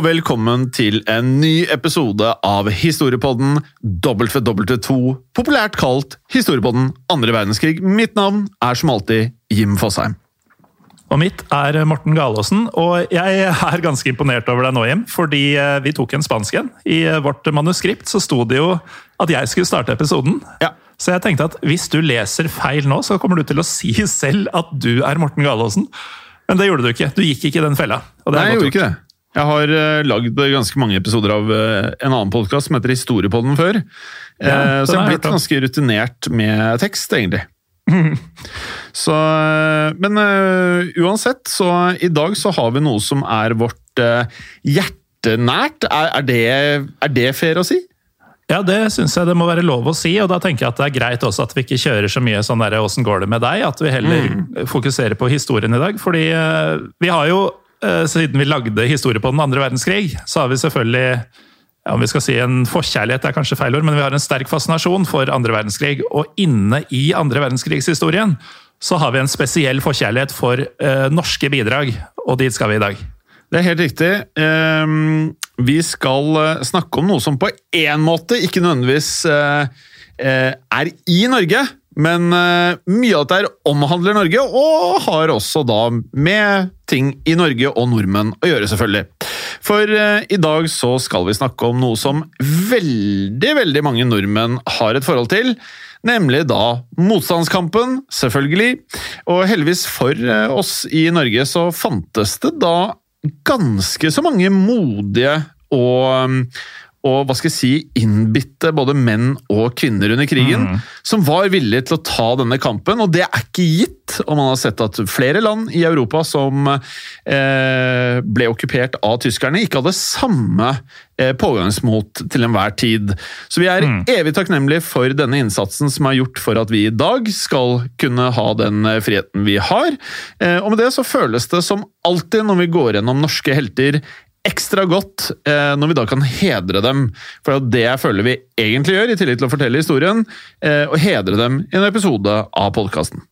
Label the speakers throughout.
Speaker 1: Og velkommen til en ny episode av Historiepodden WW2, populært kalt Historiepodden andre verdenskrig. Mitt navn er som alltid Jim Fosheim.
Speaker 2: Og mitt er Morten Galaasen, og jeg er ganske imponert over deg nå, Jim. Fordi eh, vi tok en spansk en. I eh, vårt manuskript så sto det jo at jeg skulle starte episoden.
Speaker 1: Ja.
Speaker 2: Så jeg tenkte at hvis du leser feil nå, så kommer du til å si selv at du er Morten Galaasen. Men det gjorde du ikke. Du gikk ikke i den fella.
Speaker 1: Nei, jeg gjorde ikke det. Jeg har uh, lagd ganske mange episoder av uh, en annen podkast som heter Historiepodden før. Eh,
Speaker 2: Ja,
Speaker 1: så jeg
Speaker 2: har
Speaker 1: blitt ganske rutinert med tekst, egentlig. så Men uansett, så i dag så har vi noe som er vårt hjertenært. Er, er, det, er det fair å si?
Speaker 2: Ja, det syns jeg det må være lov å si, og da tenker jeg at det er greit også at vi ikke kjører så mye sånn der 'åssen går det med deg', at vi heller fokuserer på historien i dag. Fordi vi har jo, siden vi lagde historie på den andre verdenskrig, så har vi selvfølgelig ja, om vi skal si en forkjærlighet er kanskje feil ord, men vi har en sterk fascinasjon for andre verdenskrig. Og inne i andre verdenskrigshistorien så har vi en spesiell forkjærlighet for eh, norske bidrag, og dit skal vi i dag.
Speaker 1: Det er helt riktig. Eh, vi skal eh, snakke om noe som på én måte ikke nødvendigvis eh, eh, er i Norge, men uh, mye av dette her omhandler Norge, og har også da med ting i Norge og nordmenn å gjøre, selvfølgelig. For uh, i dag så skal vi snakke om noe som veldig, veldig mange nordmenn har et forhold til. Nemlig da motstandskampen, selvfølgelig. Og heldigvis for uh, oss i Norge så fantes det da ganske så mange modige og, og hva skal jeg si, innbitte både menn og kvinner under krigen, som var villige til å ta denne kampen. Og det er ikke gitt, og man har sett at flere land i Europa som eh, ble okkupert av tyskerne, ikke hadde samme eh, pågangsmot til enhver tid. Så vi er evig takknemlige for denne innsatsen som er gjort for at vi i dag skal kunne ha den eh, friheten vi har. Eh, og med det så føles det som alltid når vi går gjennom norske helter, ekstra godt eh, når vi da kan hedre dem. For det er det jeg føler vi egentlig gjør, i tillegg til å fortelle historien, eh, og hedre dem i en episode av podkasten.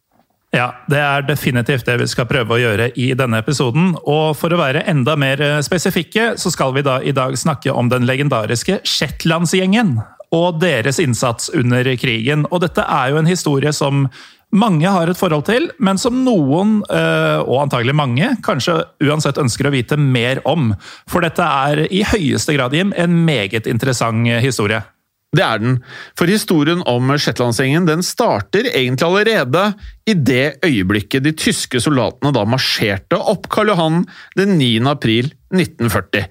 Speaker 2: Ja, det er definitivt det vi skal prøve å gjøre i denne episoden. Og for å være enda mer eh, spesifikke, så skal vi da i dag snakke om den legendariske Shetlandsgjengen og deres innsats under krigen. Og dette er jo en historie som mange har et forhold til, men som noen, eh, og antagelig mange, kanskje uansett ønsker å vite mer om. For dette er i høyeste grad, Jim, en meget interessant eh, historie.
Speaker 1: Det er den. For historien om Shetlandsgjengen den starter egentlig allerede i det øyeblikket de tyske soldatene da marsjerte opp Karl Johan den 9. april 1940.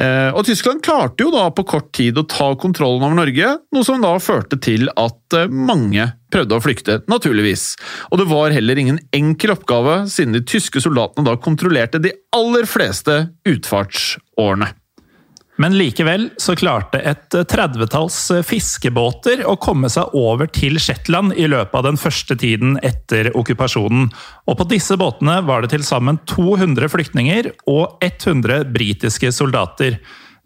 Speaker 1: Eh, og Tyskland klarte jo da på kort tid å ta kontrollen over Norge, noe som da førte til at eh, mange prøvde å flykte, naturligvis. Og det var heller ingen enkel oppgave, siden de tyske soldatene da kontrollerte de aller fleste utfarts- årene.
Speaker 2: Men likevel så klarte et 30-talls fiskebåter å komme seg over til Shetland i løpet av den første tiden etter okkupasjonen. Og på disse båtene var det til sammen 200 flyktninger og 100 britiske soldater.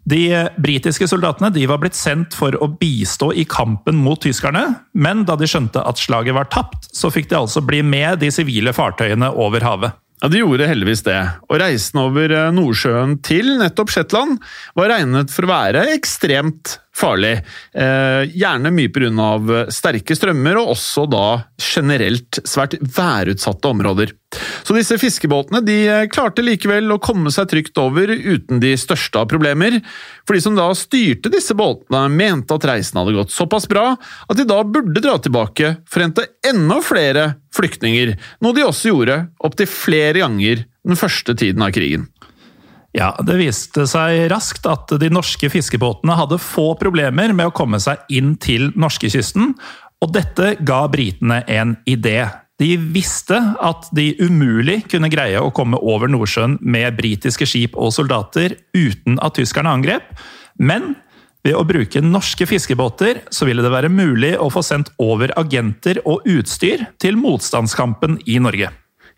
Speaker 2: De britiske soldatene de var blitt sendt for å bistå i kampen mot tyskerne, men da de skjønte at slaget var tapt, så fikk de altså bli med de sivile fartøyene over havet.
Speaker 1: Ja, De gjorde heldigvis det, og reisen over eh, Nordsjøen til nettopp Shetland var regnet for å være ekstremt farlig. Eh, gjerne mye pga. sterke strømmer, og også da generelt svært værutsatte områder. Så disse fiskebåtene de eh, klarte likevel å komme seg trygt over uten de største av problemer. For de som da styrte disse båtene, mente at reisen hadde gått såpass bra at de da burde dra tilbake for å hente enda flere flyktninger, noe de også gjorde opptil flere ganger den første tiden av krigen.
Speaker 2: Ja, Det viste seg raskt at de norske fiskebåtene hadde få problemer med å komme seg inn til norskekysten, og dette ga britene en idé. De visste at de umulig kunne greie å komme over Nordsjøen med britiske skip og soldater uten at tyskerne angrep, men ved å bruke norske fiskebåter så ville det være mulig å få sendt over agenter og utstyr til motstandskampen i Norge.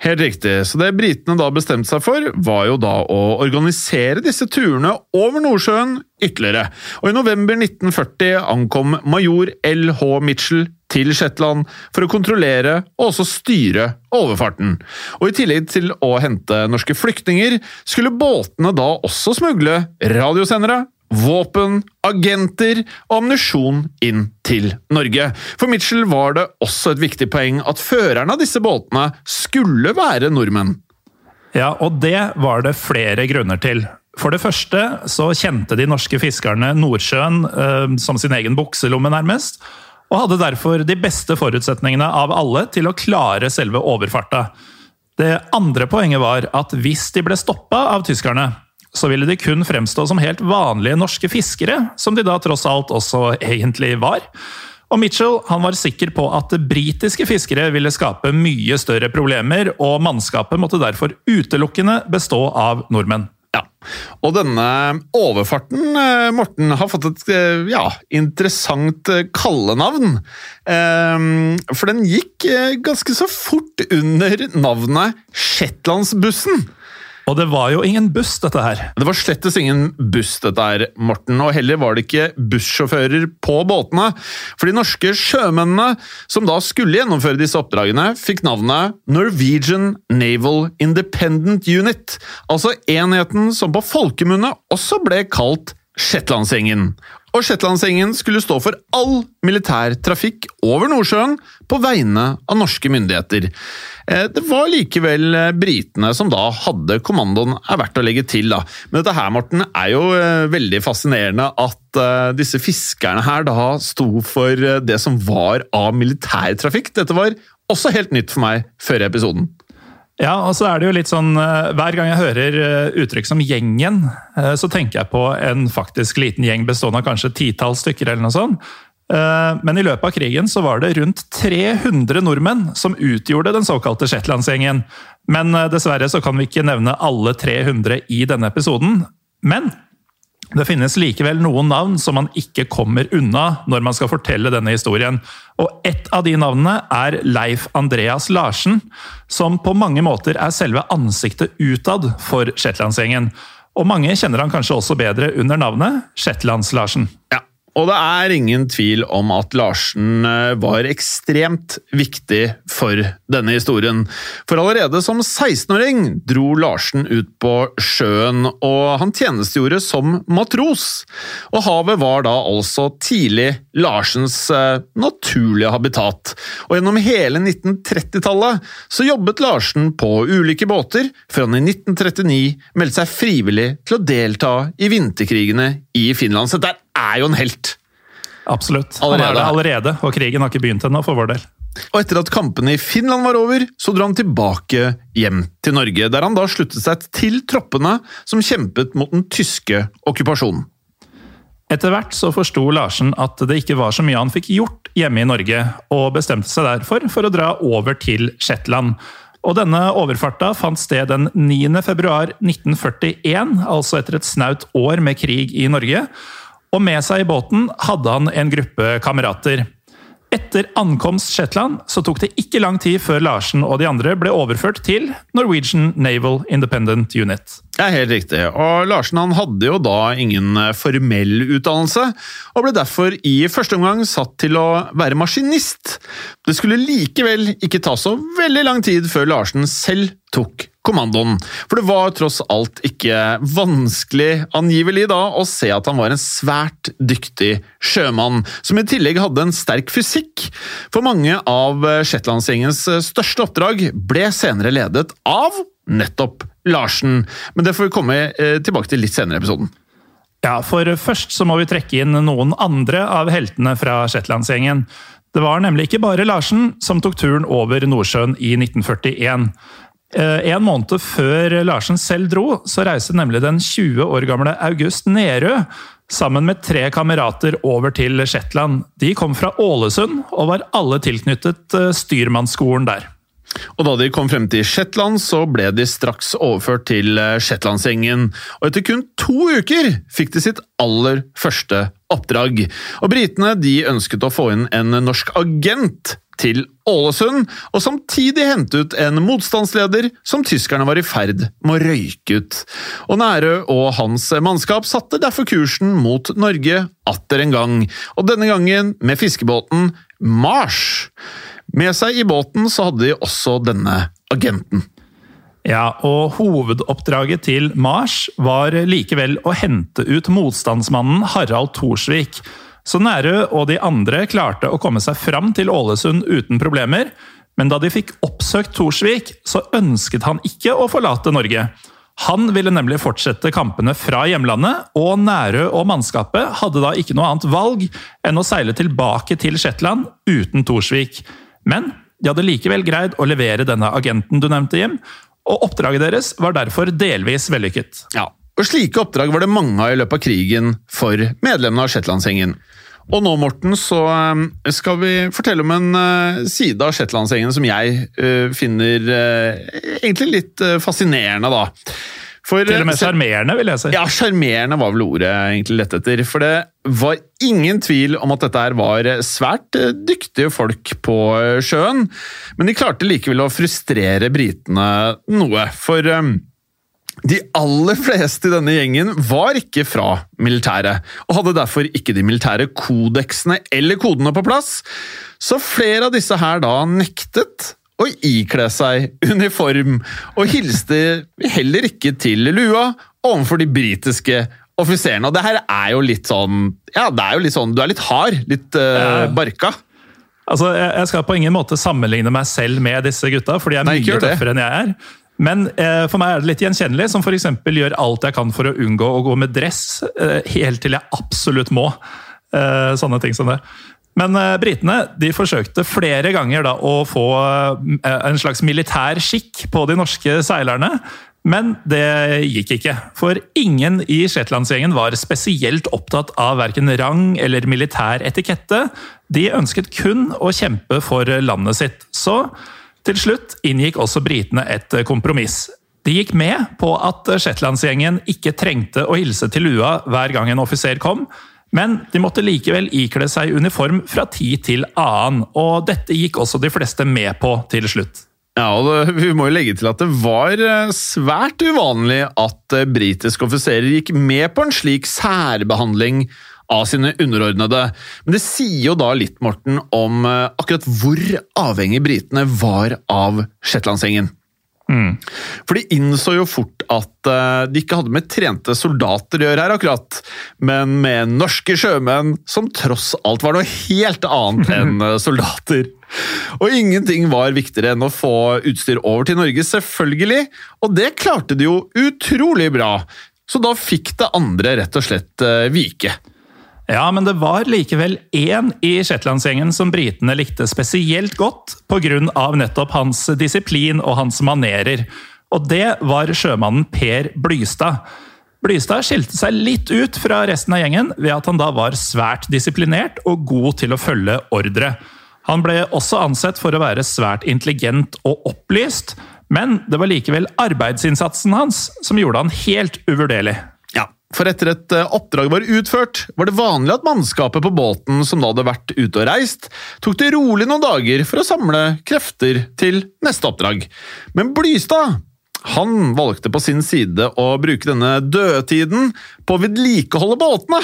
Speaker 1: Helt riktig, så det britene da bestemte seg for, var jo da å organisere disse turene over Nordsjøen ytterligere. Og i november 1940 ankom major L.H. Mitchell til Shetland for å kontrollere og også styre overfarten. Og i tillegg til å hente norske flyktninger, skulle båtene da også smugle radiosendere, våpen, agenter og ammunisjon inn til Norge. For Mitchell var det også et viktig poeng at førerne av disse båtene skulle være nordmenn.
Speaker 2: Ja, og det var det flere grunner til. For det første så kjente de norske fiskerne Nordsjøen eh, som sin egen bukselomme, nærmest. Og hadde derfor de beste forutsetningene av alle til å klare selve overfarta. Det andre poenget var at hvis de ble stoppa av tyskerne, så ville de kun fremstå som helt vanlige norske fiskere, som de da tross alt også egentlig var. Og Mitchell han var sikker på at britiske fiskere ville skape mye større problemer, og mannskapet måtte derfor utelukkende bestå av nordmenn.
Speaker 1: Ja, Og denne overfarten, eh, Morten, har fått et eh, ja, interessant eh, kallenavn. Ehm, For den gikk ganske så fort under navnet Shetlandsbussen.
Speaker 2: Og det var jo ingen buss, dette her.
Speaker 1: Det var slettes ingen buss, dette her, Morten, og heller var det ikke bussjåfører på båtene. For de norske sjømennene som da skulle gjennomføre disse oppdragene, fikk navnet Norwegian Naval Independent Unit, altså enheten som på folkemunne også ble kalt Shetlandsgjengen. Og Shetlandsengen skulle stå for all militær trafikk over Nordsjøen på vegne av norske myndigheter. Eh, Det var likevel eh, britene som da hadde kommandoen, er verdt å legge til. da. Men dette her, Morten, er jo eh, veldig fascinerende at disse fiskerne her da sto for det som var av militærtrafikk. Dette var også helt nytt for meg før episoden.
Speaker 2: Ja, og så er det jo litt sånn eh, Hver gang jeg hører eh, uttrykk som 'gjengen', eh, så tenker jeg på en faktisk liten gjeng bestående av kanskje titalls stykker. eller noe sånt. Men i løpet av krigen så var det rundt 300 nordmenn som utgjorde den såkalte Shetlandsgjengen. Men dessverre så kan vi ikke nevne alle 300 i denne episoden. Men det finnes likevel noen navn som man ikke kommer unna når man skal fortelle denne historien. Og ett av de navnene er Leif Andreas Larsen, som på mange måter er selve ansiktet utad for Shetlandsgjengen. Og mange kjenner han kanskje også bedre under navnet Shetlands-Larsen.
Speaker 1: Ja, og det er ingen tvil om at Larsen eh, var ekstremt viktig for denne historien. For allerede som 16-åring dro Larsen ut på sjøen, og han tjenestegjorde som matros. Og havet var da altså tidlig Larsens eh, naturlige habitat. Og gjennom hele 1930-tallet så jobbet Larsen på ulike båter, før han i 1939 meldte seg frivillig til å delta i vinterkrigene i Finland. Så det er jo en helt.
Speaker 2: Absolutt. Han er det allerede, og krigen har ikke begynt ennå, for vår del.
Speaker 1: Og etter at kampene i Finland var over, så dro han tilbake hjem til Norge, der han da sluttet seg til troppene som kjempet mot den tyske okkupasjonen.
Speaker 2: Etter hvert så forsto Larsen at det ikke var så mye han fikk gjort hjemme i Norge, og bestemte seg derfor for å dra over til Shetland. Og denne overfarta fant sted den 9. februar 1941, altså etter et snaut år med krig i Norge. Og med seg i båten hadde han en gruppe kamerater. Etter ankomst Shetland så tok det ikke lang tid før Larsen og de andre ble overført til Norwegian Naval Independent Unit.
Speaker 1: Er helt riktig, og Larsen han hadde jo da ingen eh, formell utdannelse, og ble derfor i første omgang satt til å være maskinist. Det skulle likevel ikke ta så veldig lang tid før Larsen selv tok kommandoen, for det var tross alt ikke vanskelig angivelig da å se at han var en svært dyktig sjømann, som i tillegg hadde en sterk fysikk, for mange av Shetlandsgjengens største oppdrag ble senere ledet av nettopp Larsen, men det får vi komme eh, tilbake til litt senere i episoden.
Speaker 2: Ja, for først så må vi trekke inn noen andre av heltene fra Shetlandsgjengen. Det var nemlig ikke bare Larsen som tok turen over Nordsjøen i 1941. Eh, en måned før Larsen selv dro, så reiste nemlig den 20 år gamle August Nerø sammen med tre kamerater over til Shetland. De kom fra Ålesund og var alle tilknyttet eh, styrmannsskolen der.
Speaker 1: Og da de kom frem til Shetland, så ble de straks overført til eh, Shetlandsgjengen. Og etter kun to uker fikk de sitt aller første oppdrag. Og britene de ønsket å få inn en norsk agent til Ålesund, og samtidig hente ut en motstandsleder som tyskerne var i ferd med å røyke ut. Og Nærø og hans mannskap satte derfor kursen mot Norge atter en gang, og denne gangen med fiskebåten Mars. Med seg i båten så hadde de også denne agenten.
Speaker 2: Ja, og hovedoppdraget til Mars var likevel å hente ut motstandsmannen Harald Thorsvik. Så Nærø og de andre klarte å komme seg fram til Ålesund uten problemer, men da de fikk oppsøkt Thorsvik, så ønsket han ikke å forlate Norge. Han ville nemlig fortsette kampene fra hjemlandet, og Nærø og mannskapet hadde da ikke noe annet valg enn å seile tilbake til Shetland uten Thorsvik. Men de hadde likevel greid å levere denne agenten du nevnte, Jim, og oppdraget deres var derfor delvis vellykket.
Speaker 1: Ja, og Slike oppdrag var det mange av i løpet av krigen for medlemmene av Shetlandsgjengen. Og nå, Morten, så eh, skal vi fortelle om en eh, side av Shetlandsgjengen som jeg eh, finner egentlig litt fascinerende, da.
Speaker 2: For, Til og med sjarmerende, vil jeg si.
Speaker 1: Ja, sjarmerende var vel ordet jeg egentlig lette etter. For det var ingen tvil om at dette her var svært dyktige folk på sjøen. Men de klarte likevel å frustrere britene noe. For de aller fleste i denne gjengen var ikke fra militæret, og hadde derfor ikke de militære kodeksene eller kodene på plass. Så flere av disse her da nektet å ikle seg uniform, og hilste heller ikke til lua overfor de britiske offiserene. Og det her er jo litt sånn Ja, det er jo litt sånn Du er litt hard, litt uh, barka.
Speaker 2: Altså, Jeg skal på ingen måte sammenligne meg selv med disse gutta, for de er mye tøffere enn jeg er. Men eh, for meg er det litt gjenkjennelig, som f.eks. gjør alt jeg kan for å unngå å gå med dress, eh, helt til jeg absolutt må. Eh, sånne ting som det. Men eh, britene de forsøkte flere ganger da, å få eh, en slags militær skikk på de norske seilerne. Men det gikk ikke, for ingen i Shetlandsgjengen var spesielt opptatt av verken rang eller militær etikette. De ønsket kun å kjempe for landet sitt. Så til slutt inngikk også britene et kompromiss. De gikk med på at Shetlandsgjengen ikke trengte å hilse til lua hver gang en offiser kom, men de måtte likevel ikle seg uniform fra tid til annen, og dette gikk også de fleste med på til slutt.
Speaker 1: Ja, og det, Vi må jo legge til at det var eh, svært uvanlig at eh, britiske offiserer gikk med på en slik særbehandling av sine underordnede. Men det sier jo da litt, Morten, om eh, akkurat hvor avhengig britene var av Shetlandsgjengen. Mm. For de innså jo fort at uh, de ikke hadde med trente soldater å gjøre her, akkurat, men med norske sjømenn som tross alt var noe helt annet enn uh, soldater. Og ingenting var viktigere enn å få utstyr over til Norge, selvfølgelig, og det klarte de jo utrolig bra. Så da fikk det andre rett og slett uh, vike.
Speaker 2: Ja, men det var likevel én i Shetlandsgjengen som britene likte spesielt godt pga. nettopp hans disiplin og hans manerer. Og det var sjømannen Per Blystad. Blystad skilte seg litt ut fra resten av gjengen ved at han da var svært disiplinert og god til å følge ordre. Han ble også ansett for å være svært intelligent og opplyst, Men det var likevel arbeidsinnsatsen hans som gjorde han helt uvurderlig.
Speaker 1: For etter et eh, oppdrag var utført, var det vanlig at mannskapet på båten som da hadde vært ute og reist, tok det rolig noen dager for å samle krefter til neste oppdrag. Men Blystad han valgte på sin side å bruke denne dødtiden på å vedlikeholde båtene.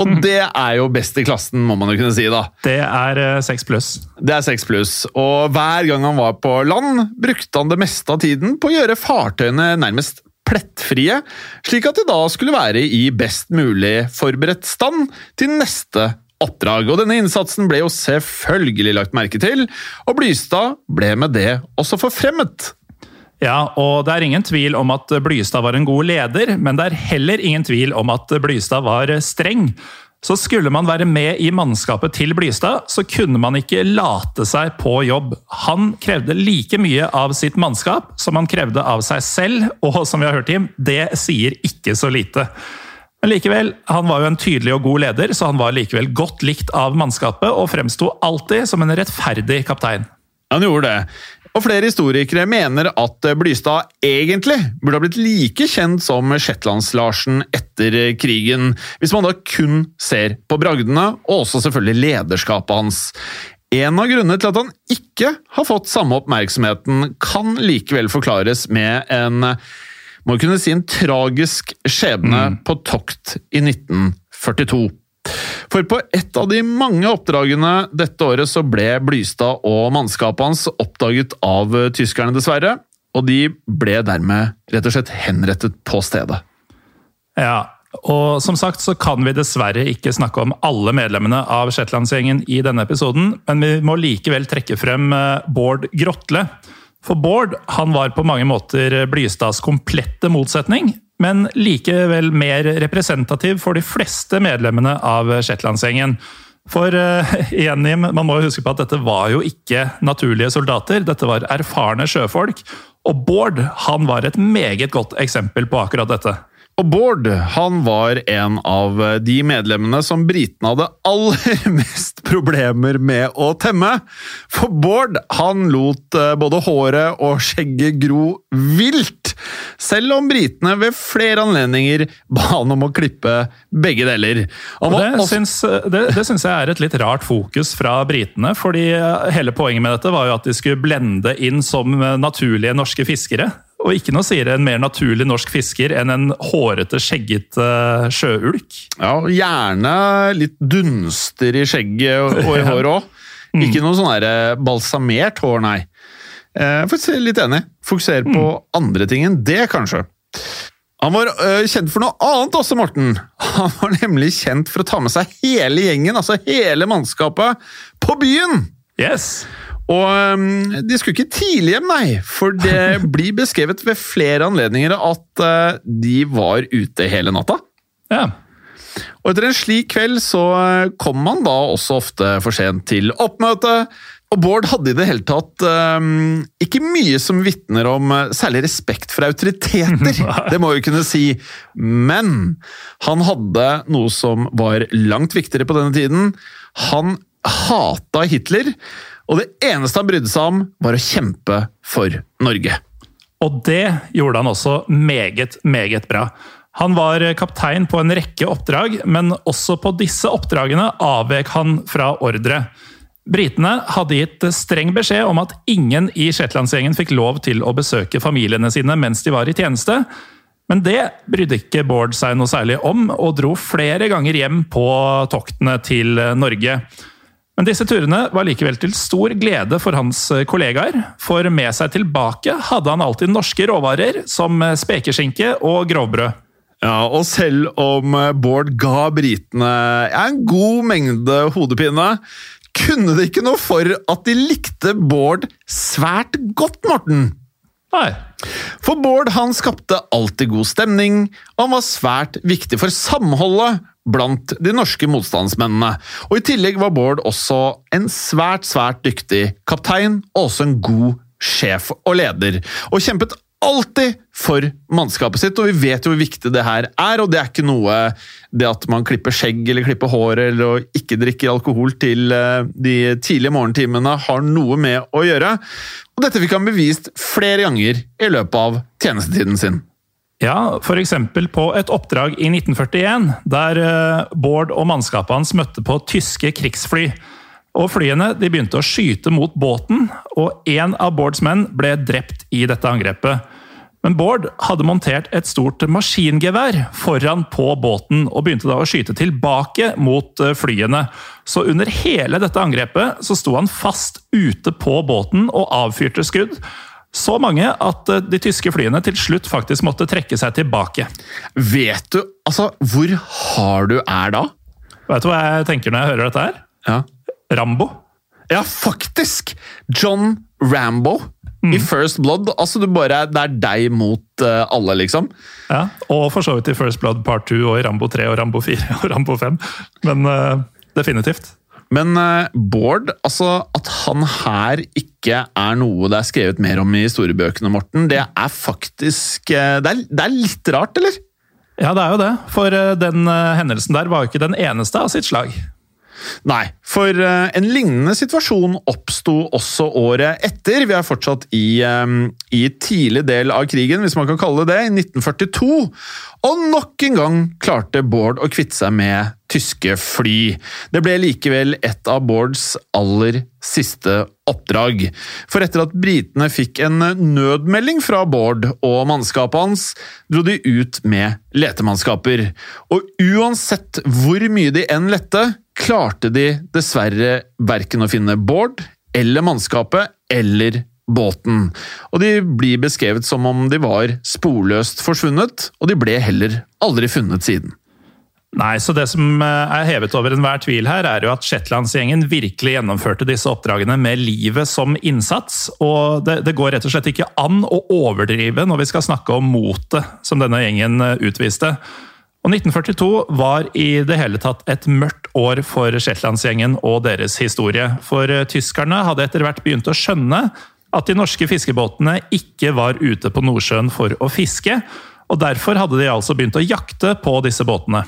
Speaker 1: Og det er jo best i klassen, må man jo kunne si, da.
Speaker 2: Det er eh, seks pluss.
Speaker 1: Det er seks pluss, og hver gang han var på land, brukte han det meste av tiden på å gjøre fartøyene nærmest plettfrie, slik at de da skulle være i best mulig forberedt stand til neste oppdrag. Og denne innsatsen ble jo selvfølgelig lagt merke til, og Blystad ble med det også forfremmet.
Speaker 2: Ja, og det er ingen tvil om at Blystad var en god leder, men det er heller ingen tvil om at Blystad var streng. Så skulle man være med i mannskapet til Blystad, så kunne man ikke late seg på jobb. Han krevde like mye av sitt mannskap som han krevde av seg selv, og som vi har hørt, Tim, det sier ikke så lite. Men likevel, han var jo en tydelig og god leder, så han var likevel godt likt av mannskapet, og fremsto alltid som en rettferdig kaptein.
Speaker 1: Han gjorde det. Og flere historikere mener at Blystad egentlig burde ha blitt like kjent som Shetlands-Larsen etter krigen, hvis man da kun ser på bragdene, og også selvfølgelig lederskapet hans. En av grunnene til at han ikke har fått samme oppmerksomheten, kan likevel forklares med en må kunne si en tragisk skjebne
Speaker 2: Mm.
Speaker 1: på tokt i 1942. For på et av de mange oppdragene dette året så ble Blystad og mannskapet hans oppdaget av eh, tyskerne, dessverre. Og de ble dermed rett og slett henrettet på stedet.
Speaker 2: Ja, og som sagt så kan vi dessverre ikke snakke om alle medlemmene av Shetlandsgjengen i denne episoden, men vi må likevel trekke frem eh, Bård Grotle. For Bård han var på mange måter Blystads komplette motsetning, men likevel mer representativ for de fleste medlemmene av Shetlandsgjengen. For uh, igjen, man må jo huske på at dette var jo ikke naturlige soldater, dette var erfarne sjøfolk. Og Bård han var et meget godt eksempel på akkurat dette.
Speaker 1: Og Bård han var en av de medlemmene som britene hadde aller mest problemer med å temme. For Bård han lot eh, både håret og skjegget gro vilt, selv om britene ved flere anledninger ba han om å klippe begge deler.
Speaker 2: Og det,
Speaker 1: også-
Speaker 2: syns, det, det syns jeg er et litt rart fokus fra britene. fordi hele poenget med dette var jo at de skulle blende inn som naturlige norske fiskere. Og ikke noe sier en mer naturlig norsk fisker enn en hårete, skjeggete sjøulk.
Speaker 1: Ja, gjerne litt dunster i skjegget og, i håret òg. Ikke noe sånn eh, balsamert hår, nei. Eh, litt enig. Fokuser på andre ting enn det, kanskje. Han var øh, kjent for noe annet også, Morten. Han var nemlig kjent for å ta med seg hele gjengen, altså hele mannskapet, på byen!
Speaker 2: Yes!
Speaker 1: Og øhm, de skulle ikke tidlig hjem, nei, for det blir beskrevet ved flere anledninger at øh, de var ute hele natta.
Speaker 2: Ja.
Speaker 1: Og etter en slik kveld så øh, kom man da også ofte for sent til oppmøte. Og Bård hadde i det hele tatt um, ikke mye som vitner om særlig respekt for autoriteter, det må vi kunne si. Men han hadde noe som var langt viktigere på denne tiden. Han hata Hitler, og det eneste han brydde seg om, var å kjempe for Norge.
Speaker 2: Og det gjorde han også meget, meget bra. Han var kaptein på en rekke oppdrag, men også på disse oppdragene avvek han fra ordre. Britene hadde gitt streng beskjed om at ingen i Shetlandsgjengen fikk lov til å besøke familiene sine mens de var i tjeneste. Men det brydde ikke Bård seg noe særlig om, og dro flere ganger hjem på toktene til Norge. Men disse turene var likevel til stor glede for hans kollegaer, for med seg tilbake hadde han alltid norske råvarer som spekeskinke og grovbrød.
Speaker 1: Ja, og selv om Bård ga britene en god mengde hodepine, kunne det ikke noe for at de likte Bård svært godt, Morten.
Speaker 2: Nei.
Speaker 1: For Bård han skapte alltid god stemning, og han var svært viktig for samholdet blant de norske motstandsmennene. Og I tillegg var Bård også en svært, svært dyktig kaptein, og også en god sjef og leder, og kjempet alltid for mannskapet sitt, og vi vet jo hvor viktig det her er, og det er ikke noe det at man klipper skjegg eller klipper håret eller ikke drikker alkohol til eh, de tidlige morgentimene har noe med å gjøre. Og dette fikk han bevist flere ganger i løpet av tjenestetiden sin.
Speaker 2: Ja, f.eks. på et oppdrag i 1941, der eh, Bård og mannskapet hans møtte på tyske krigsfly. Og Flyene de begynte å skyte mot båten, og én av Bårds menn ble drept i dette angrepet. Men Bård hadde montert et stort maskingevær foran på båten, og begynte da å skyte tilbake mot eh, flyene. Så under hele dette angrepet så sto han fast ute på båten og avfyrte skudd. Så mange at eh, de tyske flyene til slutt faktisk måtte trekke seg tilbake.
Speaker 1: Vet du altså hvor hard du er da?
Speaker 2: Vet du hva jeg tenker når jeg hører dette her?
Speaker 1: Ja,
Speaker 2: Rambo.
Speaker 1: ja faktisk! John Rambo i First Blood. Altså, du bare, Det er deg mot uh, alle, liksom.
Speaker 2: Ja, Og for så vidt i First Blood Part 2 og i Rambo 3 og Rambo 4 og Rambo 5. Men uh, definitivt.
Speaker 1: Men eh, Bård, altså at han her ikke er noe det er skrevet mer om i historiebøkene, Morten, det er faktisk eh, det, er, det er litt rart, eller?
Speaker 2: Ja, det er jo det. For eh, den hendelsen der var jo ikke den eneste av sitt slag.
Speaker 1: Nei, for eh, en lignende situasjon oppsto også året etter. Vi er fortsatt i, eh, i tidlig del av krigen, hvis man kan kalle det det, i 1942. Og nok en gang klarte Bård å kvitte seg med tyske fly. Det ble likevel et av Bårds aller siste oppdrag. For etter at britene fikk en nødmelding fra Bård og mannskapet hans, dro de ut med letemannskaper. Og uansett hvor mye de enn lette, klarte de dessverre verken å finne Bård eller mannskapet eller båten. Og de blir beskrevet som om de var sporløst forsvunnet, og de ble heller aldri funnet siden.
Speaker 2: Nei, så Det som eh, er hevet over enhver tvil her, er jo at Shetlandsgjengen virkelig gjennomførte disse oppdragene med livet som innsats. og det, det går rett og slett ikke an å overdrive når vi skal snakke om motet som denne gjengen eh, utviste. Og 1942 var i det hele tatt et mørkt år for Shetlandsgjengen og deres historie. For eh, tyskerne hadde etter hvert begynt å skjønne at de norske fiskebåtene ikke var ute på Nordsjøen for å fiske, og derfor hadde de altså begynt å jakte på disse båtene.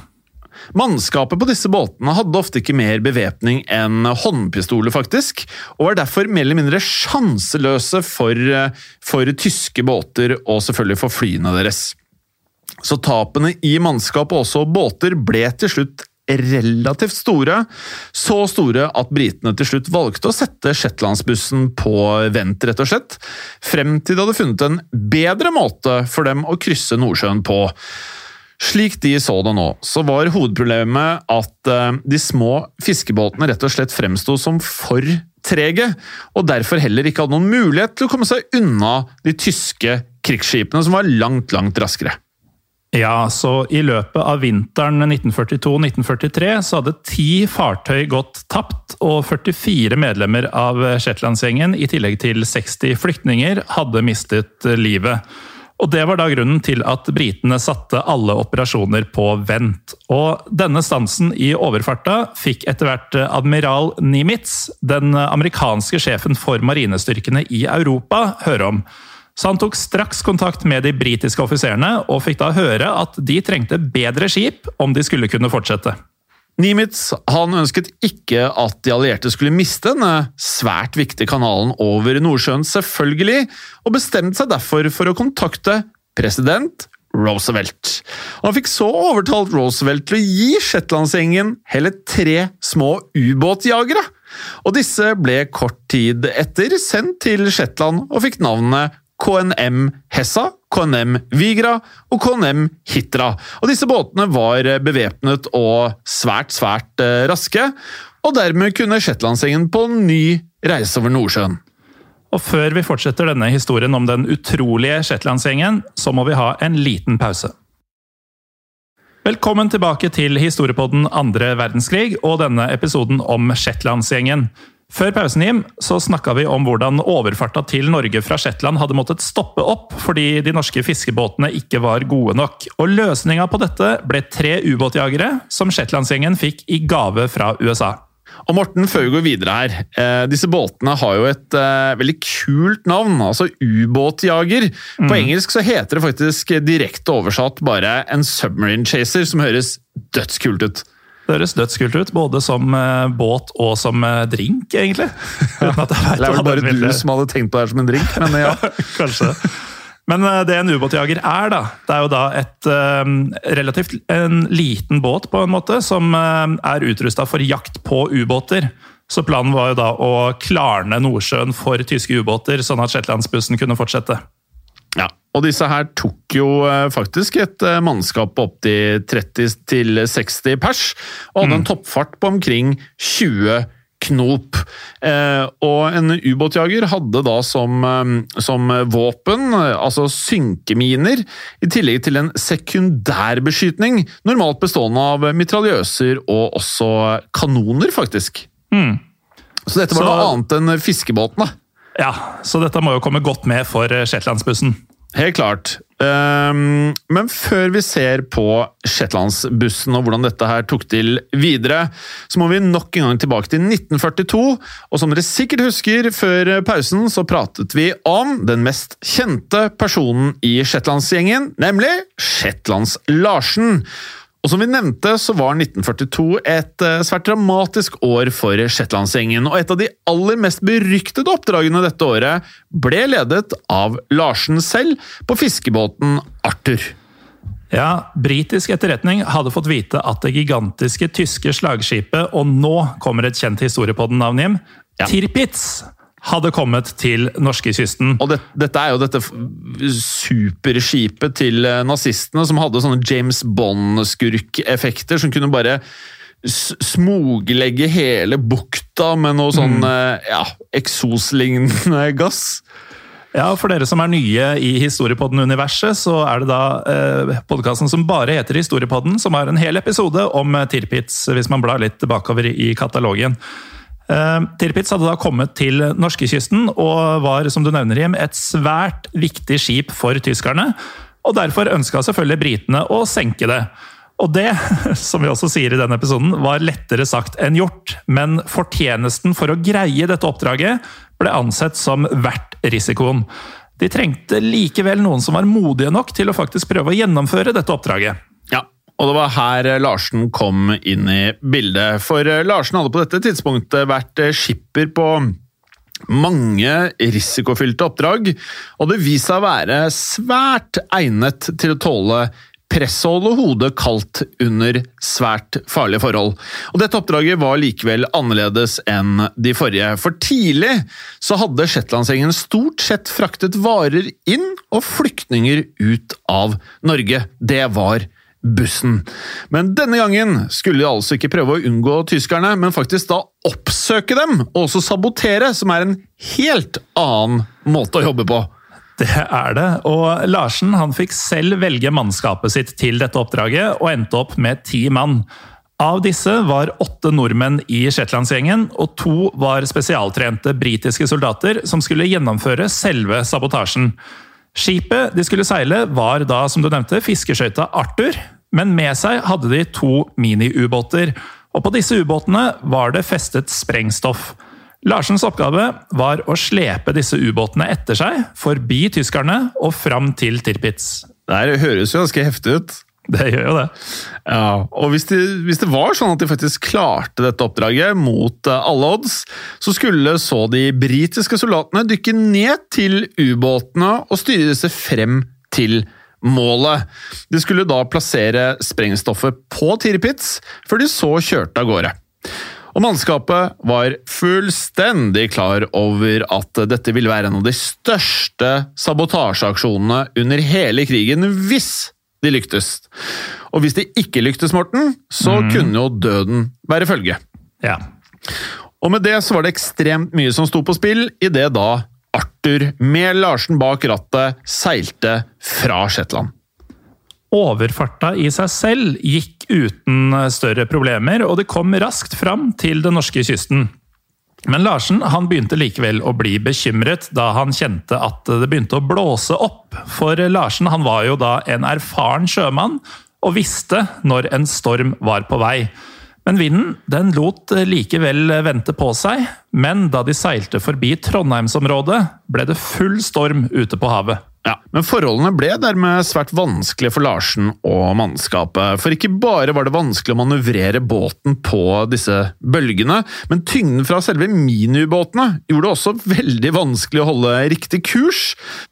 Speaker 1: Mannskapet på disse båtene hadde ofte ikke mer bevæpning enn håndpistoler, faktisk, og var derfor mer eller mindre sjanseløse for, for tyske båter og selvfølgelig for flyene deres. Så tapene i mannskap og også båter ble til slutt relativt store, så store at britene til slutt valgte å sette Shetlandsbussen på vent, rett og slett, frem til de hadde funnet en bedre måte for dem å krysse Nordsjøen på. Slik de så det nå, så var hovedproblemet at eh, de små fiskebåtene rett og slett fremsto som for trege, og derfor heller ikke hadde noen mulighet til å komme seg unna de tyske krigsskipene, som var langt, langt raskere.
Speaker 2: Ja, så i løpet av vinteren 1942-1943 så hadde ti fartøy gått tapt, og 44 medlemmer av Shetlandsgjengen, i tillegg til 60 flyktninger, hadde mistet livet. Og Det var da grunnen til at britene satte alle operasjoner på vent. Og Denne stansen i overfarta fikk etter hvert admiral Nimitz, den amerikanske sjefen for marinestyrkene i Europa, høre om. Så han tok straks kontakt med de britiske offiserene, og fikk da høre at de trengte bedre skip om de skulle kunne fortsette.
Speaker 1: Nimitz han ønsket ikke at de allierte skulle miste denne svært viktige kanalen over Nordsjøen, selvfølgelig, og bestemte seg derfor for å kontakte president Roosevelt. Og han fikk så overtalt Roosevelt til å gi Shetlandsgjengen hele tre små ubåtjagere. Og disse ble kort tid etter sendt til Shetland og fikk navnet KNM Hessa, KNM Vigra og KNM Hitra. Og disse båtene var bevæpnet og svært, svært eh, raske, og dermed kunne Shetlandsengen på ny reise over Nordsjøen.
Speaker 2: Og Før vi fortsetter denne historien om den utrolige Shetlandsgjengen, så må vi ha en liten pause. Velkommen tilbake til historiepodden andre verdenskrig og denne episoden om Shetlandsgjengen. Før pausen Jim, så snakka vi om hvordan overfarta til Norge fra Shetland hadde måttet stoppe opp fordi de norske fiskebåtene ikke var gode nok. Og Løsninga på dette ble tre ubåtjagere som Shetlandsgjengen fikk i gave fra USA.
Speaker 1: Og Morten, før vi går videre her, eh, disse båtene har jo et eh, veldig kult navn, altså ubåtjager. På engelsk så heter det faktisk direkte oversatt bare en submarine chaser, som høres dødskult ut.
Speaker 2: Det høres dødskult ut, både som eh, båt og som eh, drink, egentlig. Vet
Speaker 1: Det er vel bare du som hadde tenkt på det her som en drink, men ja.
Speaker 2: Kanskje. Men eh, det en ubåtjager er, da, det er jo da et eh, relativt en liten båt, på en måte, som eh, er utrusta for jakt på ubåter. Så planen var jo da å klarne Nordsjøen for tyske ubåter, sånn at Shetlandsbussen kunne fortsette.
Speaker 1: Og disse her tok jo eh, faktisk et eh, mannskap på opptil 30-60 pers, og hadde en toppfart på omkring 20 knop. Eh, og en ubåtjager hadde da som, som våpen, altså synkeminer, i tillegg til en sekundærbeskytning, normalt bestående av mitraljøser og også kanoner, faktisk. Så dette var
Speaker 2: Så-
Speaker 1: noe annet enn fiskebåtene.
Speaker 2: Ja, Så dette må jo komme godt med for Shetlandsbussen.
Speaker 1: Helt klart. Ehm, men før vi ser på Shetlandsbussen og hvordan dette her tok til videre, så må vi nok en gang tilbake til 1942. Og som dere sikkert husker, før pausen så pratet vi om den mest kjente personen i Shetlandsgjengen, nemlig Shetlands-Larsen. Og som vi nevnte, så var 1942 et eh, svært dramatisk år for Shetlandsgjengen, og et av de aller mest beryktede oppdragene dette året ble ledet av Larsen selv på fiskebåten Arthur.
Speaker 2: Ja, Britisk etterretning hadde fått vite at det gigantiske tyske slagskipet, og nå kommer et kjent historie på den navn hjem,
Speaker 1: Ja.
Speaker 2: Tirpitz, hadde kommet til norskekysten.
Speaker 1: Og det, dette er jo dette superskipet til eh, nazistene som hadde sånne James Bond-skurkeffekter som kunne bare smoglegge hele bukta med noe sånn mm. ja, eksoslignende gass.
Speaker 2: Ja, For dere som er nye i Historiepodden-universet, så er det da eh, podkasten som bare heter Historiepodden, som har en hel episode om eh, Tirpitz, hvis man blar litt bakover i katalogen. Eh, Tirpitz hadde da kommet til norskekysten og var, som du nevner, Jim, et svært viktig skip for tyskerne. Og derfor ønska selvfølgelig britene å senke det. Og det, som vi også sier i denne episoden, var lettere sagt enn gjort. Men fortjenesten for å greie dette oppdraget ble ansett som verdt risikoen. De trengte likevel noen som var modige nok til å faktisk prøve å gjennomføre dette oppdraget.
Speaker 1: Ja, og det var her Larsen kom inn i bildet. For eh, Larsen hadde på dette tidspunktet vært eh, skipper på mange risikofylte oppdrag, og det viste seg å være svært egnet til å tåle press og holde hodet kaldt under svært farlige forhold. Og Dette oppdraget var likevel annerledes enn de forrige, for tidlig så hadde Shetlandsengen stort sett fraktet varer inn og flyktninger ut av Norge. Det var bussen. Men denne gangen skulle de altså ikke prøve å unngå tyskerne, men faktisk da oppsøke dem, og også sabotere, som er en helt annen måte å jobbe på.
Speaker 2: Det er det, og Larsen han fikk selv velge mannskapet sitt til dette oppdraget, og endte opp med ti mann. Av disse var åtte nordmenn i Shetlandsgjengen, og to var spesialtrente britiske soldater som skulle gjennomføre selve sabotasjen. Skipet de skulle seile var da, som du nevnte, fiskeskøyta Arthur, men med seg hadde de to miniubåter. Og på disse ubåtene var det festet sprengstoff. Larsens oppgave var å slepe disse ubåtene etter seg, forbi tyskerne og fram til Tirpitz.
Speaker 1: Det høres jo ganske heftig ut.
Speaker 2: Det gjør jo det.
Speaker 1: Ja, og hvis, de, hvis det var sånn at de faktisk klarte dette oppdraget mot eh, alle odds, så skulle så de britiske soldatene dykke ned til ubåtene og styre disse frem til målet. De skulle da plassere sprengstoffet på Tirpitz, før de så kjørte av gårde. Og mannskapet var fullstendig klar over at dette ville være en av de største sabotasjeaksjonene under hele krigen, hvis de lyktes. Og hvis de ikke lyktes, Morten, så kunne jo døden være følge.
Speaker 2: Ja.
Speaker 1: Og med det så var det ekstremt mye som sto på spill, idet da Arthur med Larsen bak rattet seilte fra Shetland.
Speaker 2: Overfarta i seg selv gikk uten større problemer, og det kom raskt fram til den norske kysten. Men Larsen han begynte likevel å bli bekymret da han kjente at det begynte å blåse opp. For Larsen han var jo da en erfaren sjømann og visste når en storm var på vei. Men vinden den lot likevel vente på seg, men da de seilte forbi Trondheimsområdet, ble det full storm ute på havet.
Speaker 1: Ja, Men forholdene ble dermed svært vanskelige for Larsen og mannskapet. For ikke bare var det vanskelig å manøvrere båten på disse bølgene, men tyngden fra selve miniubåtene gjorde det også veldig vanskelig å holde riktig kurs.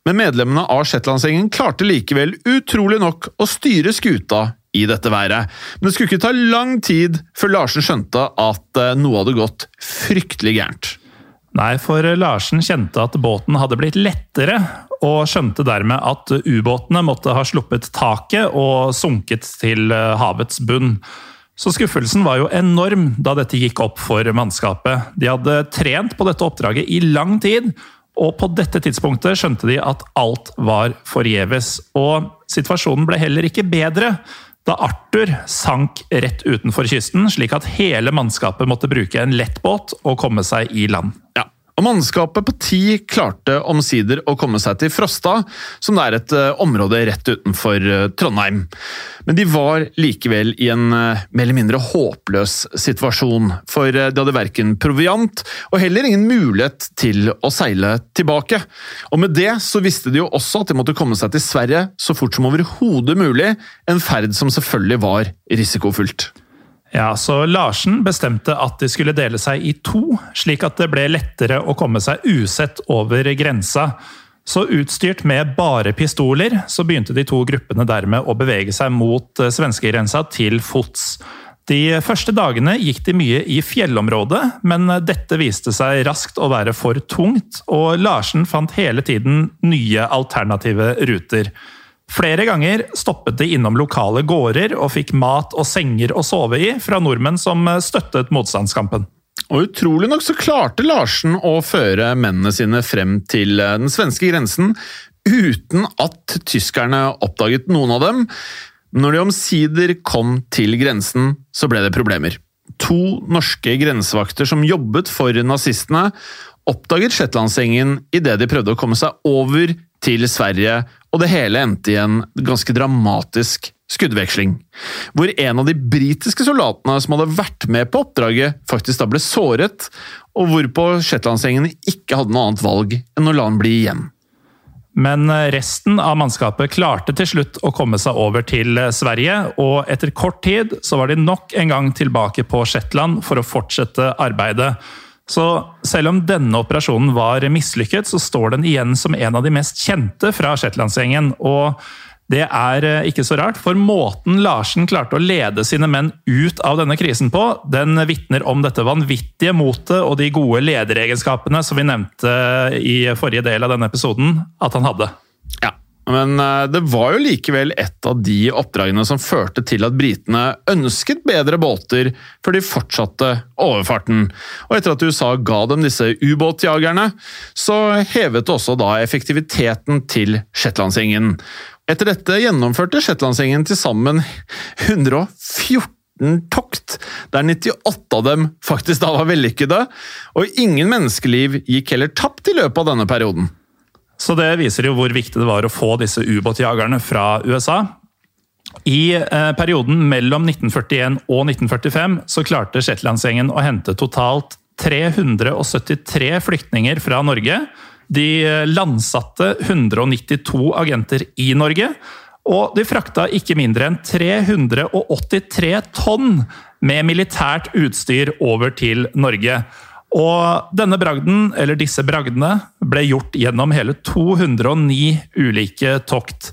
Speaker 1: Men medlemmene av Shetlandsgjengen klarte likevel utrolig nok å styre skuta i dette været. Men det skulle ikke ta lang tid før Larsen skjønte at eh, noe hadde gått fryktelig gærent.
Speaker 2: Nei, for Larsen kjente at båten hadde blitt lettere, og skjønte dermed at ubåtene måtte ha sluppet taket og sunket til eh, havets bunn. Så skuffelsen var jo enorm da dette gikk opp for mannskapet. De hadde trent på dette oppdraget i lang tid, og på dette tidspunktet skjønte de at alt var forgjeves. Og situasjonen ble heller ikke bedre da Arthur sank rett utenfor kysten, slik at hele mannskapet måtte bruke en lettbåt og komme seg i land.
Speaker 1: Ja, og Mannskapet på ti klarte omsider å komme seg til Frosta, som det er et uh, område rett utenfor uh, Trondheim. Men de var likevel i en uh, mer eller mindre håpløs situasjon, for de hadde verken proviant og heller ingen mulighet til å seile tilbake. Og med det så visste de jo også at de måtte komme seg til Sverige så fort som overhodet mulig, en ferd som selvfølgelig var risikofylt.
Speaker 2: Ja, så Larsen bestemte at de skulle dele seg i to, slik at det ble lettere å komme seg usett over grensa. Så utstyrt med bare pistoler, så begynte de to gruppene dermed å bevege seg mot svenskegrensa til fots. De første dagene gikk de mye i fjellområdet, men dette viste seg raskt å være for tungt, og Larsen fant hele tiden nye alternative ruter. Flere ganger stoppet de innom lokale gårder og fikk mat og senger å sove i fra nordmenn som støttet motstandskampen.
Speaker 1: Og Utrolig nok så klarte Larsen å føre mennene sine frem til den svenske grensen uten at tyskerne oppdaget noen av dem. Når de omsider kom til grensen, så ble det problemer. To norske grensevakter som jobbet for nazistene, oppdaget Shetlandsengen idet de prøvde å komme seg over til Sverige, og det hele endte i en ganske dramatisk skuddveksling, hvor en av de britiske soldatene som hadde vært med på oppdraget, faktisk da ble såret, og hvorpå shetlandsgjengene ikke hadde noe annet valg enn å la han bli igjen.
Speaker 2: Men resten av mannskapet klarte til slutt å komme seg over til Sverige, og etter kort tid så var de nok en gang tilbake på Shetland for å fortsette arbeidet. Så selv om denne operasjonen var mislykket, så står den igjen som en av de mest kjente fra Shetlandsgjengen. Og det er ikke så rart, for måten Larsen klarte å lede sine menn ut av denne krisen på, den vitner om dette vanvittige motet og de gode lederegenskapene som vi nevnte i forrige del av denne episoden at han hadde.
Speaker 1: Ja, men eh, det var jo likevel et av de oppdragene som førte til at britene ønsket bedre båter før de fortsatte overfarten. Og etter at USA ga dem disse ubåtjagerne, så hevet også da effektiviteten til Shetlandsgjengen. Etter dette gjennomførte Shetlandsgjengen til sammen 114 tokt, der 98 av dem faktisk da var vellykkede, og ingen menneskeliv gikk heller tapt i løpet av denne perioden.
Speaker 2: Så det viser jo hvor viktig det var å få disse ubåtjagerne fra USA. I eh, perioden mellom 1941 og 1945 så klarte Shetlandsgjengen å hente totalt 373 flyktninger fra Norge. De eh, landsatte 192 agenter i Norge. Og de frakta ikke mindre enn 383 tonn med militært utstyr over til Norge. Og denne bragden, eller disse bragdene, ble gjort gjennom hele 209 ulike tokt.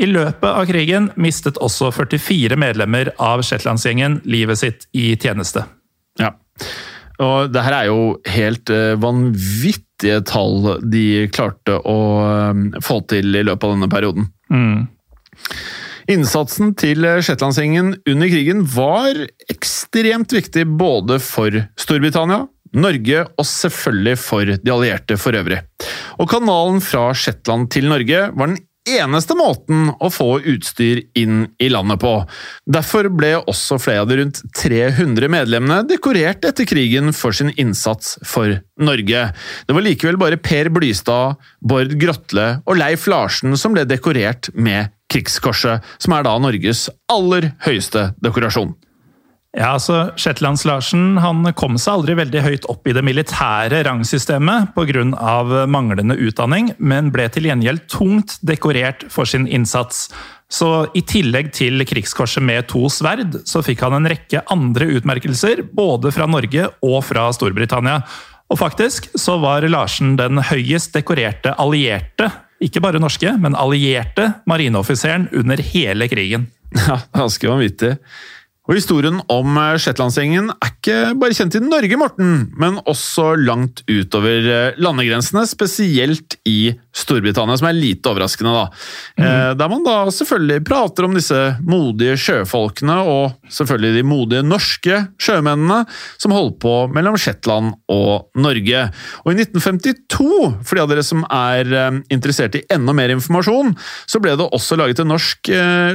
Speaker 2: I løpet av krigen mistet også 44 medlemmer av Shetlandsgjengen livet sitt i tjeneste.
Speaker 1: Ja, og det her er jo helt uh, vanvittige tall de klarte å uh, få til i løpet av denne perioden.
Speaker 2: Mm.
Speaker 1: Innsatsen til Shetlandsgjengen under krigen var ekstremt viktig både for Storbritannia, Norge og selvfølgelig for de allierte for øvrig. Og kanalen fra Shetland til Norge var den eneste måten å få utstyr inn i landet på. Derfor ble også flere av de rundt 300 medlemmene dekorert etter krigen for sin innsats for Norge. Det var likevel bare Per Blystad, Bård Grotle og Leif Larsen som ble dekorert med Krigskorset, som er da Norges aller høyeste dekorasjon.
Speaker 2: Ja, altså Shetlands-Larsen han kom seg aldri veldig høyt opp i det militære rangsystemet pga. manglende utdanning, men ble til gjengjeld tungt dekorert for sin innsats. Så i tillegg til Krigskorset med to sverd, så fikk han en rekke andre utmerkelser, både fra Norge og fra Storbritannia. Og faktisk så var Larsen den høyest dekorerte allierte, ikke bare norske, men allierte marineoffiseren under hele krigen.
Speaker 1: Ja, ganske vanvittig. Og Historien om eh, Shetlandsgjengen er ikke bare kjent i Norge, Morten, men også langt utover eh, landegrensene, spesielt i Storbritannia, som er lite overraskende. da. Mm. Der man da selvfølgelig prater om disse modige sjøfolkene, og selvfølgelig de modige norske sjømennene som holdt på mellom Shetland og Norge. Og i 1952, for de av dere som er interessert i enda mer informasjon, så ble det også laget en norsk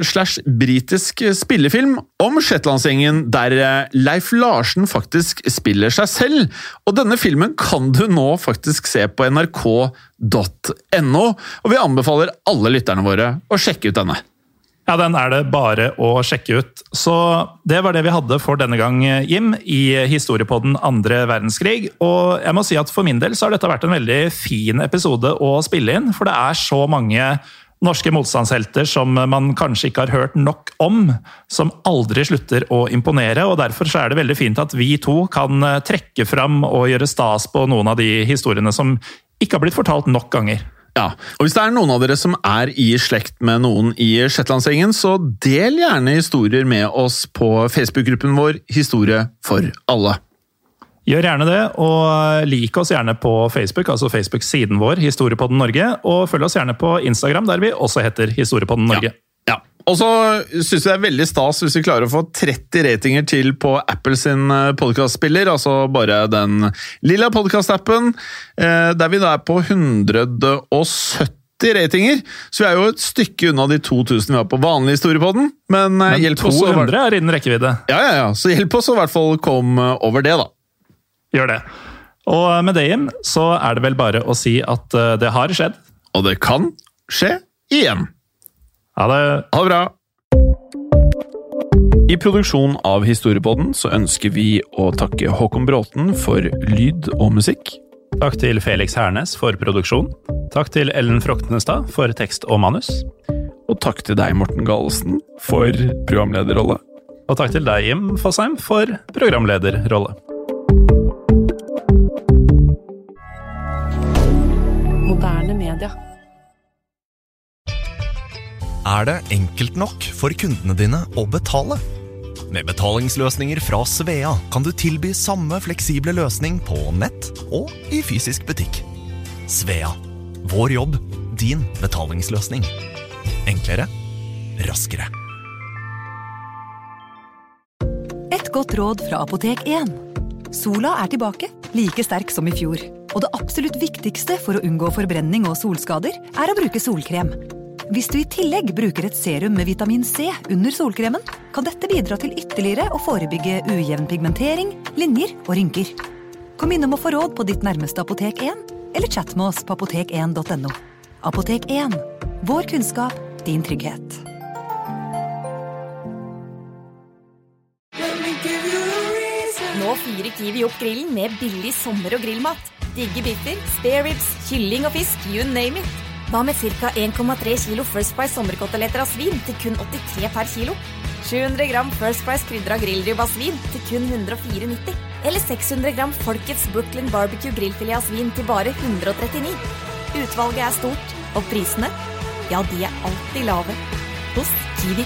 Speaker 1: slash britisk spillefilm om Shetlandsgjengen, der eh, Leif Larsen faktisk spiller seg selv. Og denne filmen kan du nå faktisk se på nrk.no, og vi anbefaler alle lytterne våre å sjekke ut denne.
Speaker 2: Ja, den er det bare å sjekke ut. Så det var det vi hadde for denne gang, Jim, i historiepodden andre verdenskrig. Og jeg må si at for min del så har dette vært en veldig fin episode å spille inn, for det er så mange norske motstandshelter som man kanskje ikke har hørt nok om, som aldri slutter å imponere. og Derfor er det veldig fint at vi to kan trekke fram og gjøre stas på noen av de historiene som ikke har blitt fortalt nok ganger.
Speaker 1: Ja, og Hvis det er noen av dere som er i slekt med noen i Shetlandsengen, så del gjerne historier med oss på Facebook-gruppen vår Historie for alle.
Speaker 2: Gjør gjerne det, og lik oss gjerne på Facebook, altså Facebook-siden vår, Historiepodden Norge. Og følg oss gjerne på Instagram, der vi også heter Historiepodden Norge.
Speaker 1: Ja. Og så syns vi det er veldig stas hvis vi klarer å få 30 ratinger til på Apple sin podkastspiller, altså bare den lilla podkastappen, der vi da er på 170 ratinger. Så vi er jo et stykke unna de 2000 vi har på vanlig historiepodden. Men,
Speaker 2: Men
Speaker 1: hjelp oss å-
Speaker 2: 200 er innen rekkevidde.
Speaker 1: Ja, ja, ja. Så hjelp oss å i hvert fall komme over det, da.
Speaker 2: Gjør det. Og med det, Jim, så er det vel bare å si at eh, det har skjedd.
Speaker 1: Og det kan skje igjen.
Speaker 2: Ha det.
Speaker 1: Ha det bra. I produksjonen av Historiepodden så ønsker vi å takke Håkon Bråten for lyd og musikk.
Speaker 2: Takk til Felix Hernes for produksjon. Takk til Ellen Froktenestad for tekst og manus.
Speaker 1: Og takk til deg, Morten Galesen, for programlederrolle.
Speaker 2: Og takk til deg, Jim Fosheim, for programlederrolle.
Speaker 3: Er det enkelt nok for kundene dine å betale? Med betalingsløsninger fra Svea kan du tilby samme fleksible løsning på nett og i fysisk butikk. Svea vår jobb, din betalingsløsning. Enklere, raskere.
Speaker 4: Et godt råd fra Apotek 1. Sola er tilbake, like sterk som i fjor. Og det absolutt viktigste for å unngå forbrenning og solskader, er å bruke solkrem. Hvis du i tillegg bruker et serum med vitamin C under solkremen, kan dette bidra til ytterligere å forebygge ujevn pigmentering, linjer og rynker. Kom innom og få råd på ditt nærmeste Apotek 1, eller chat med oss på apotek1.no. Apotek 1. Vår kunnskap, din trygghet.
Speaker 5: Nå fyrer Kiwi opp grillen med billig sommer- og grillmat. Digge biffer, spareribs, kylling og fisk, you name it. Hva med ca. 1,3 kilo First Price sommerkoteletter av svin til kun 83 per kilo? 700 gram First Price krydra grillribb av svin til kun 104,90. Eller 600 gram Folkets Brooklyn Barbecue grillfilet av svin til bare 139. Utvalget er stort, og prisene, ja, de er alltid lave. Hos Kiwi.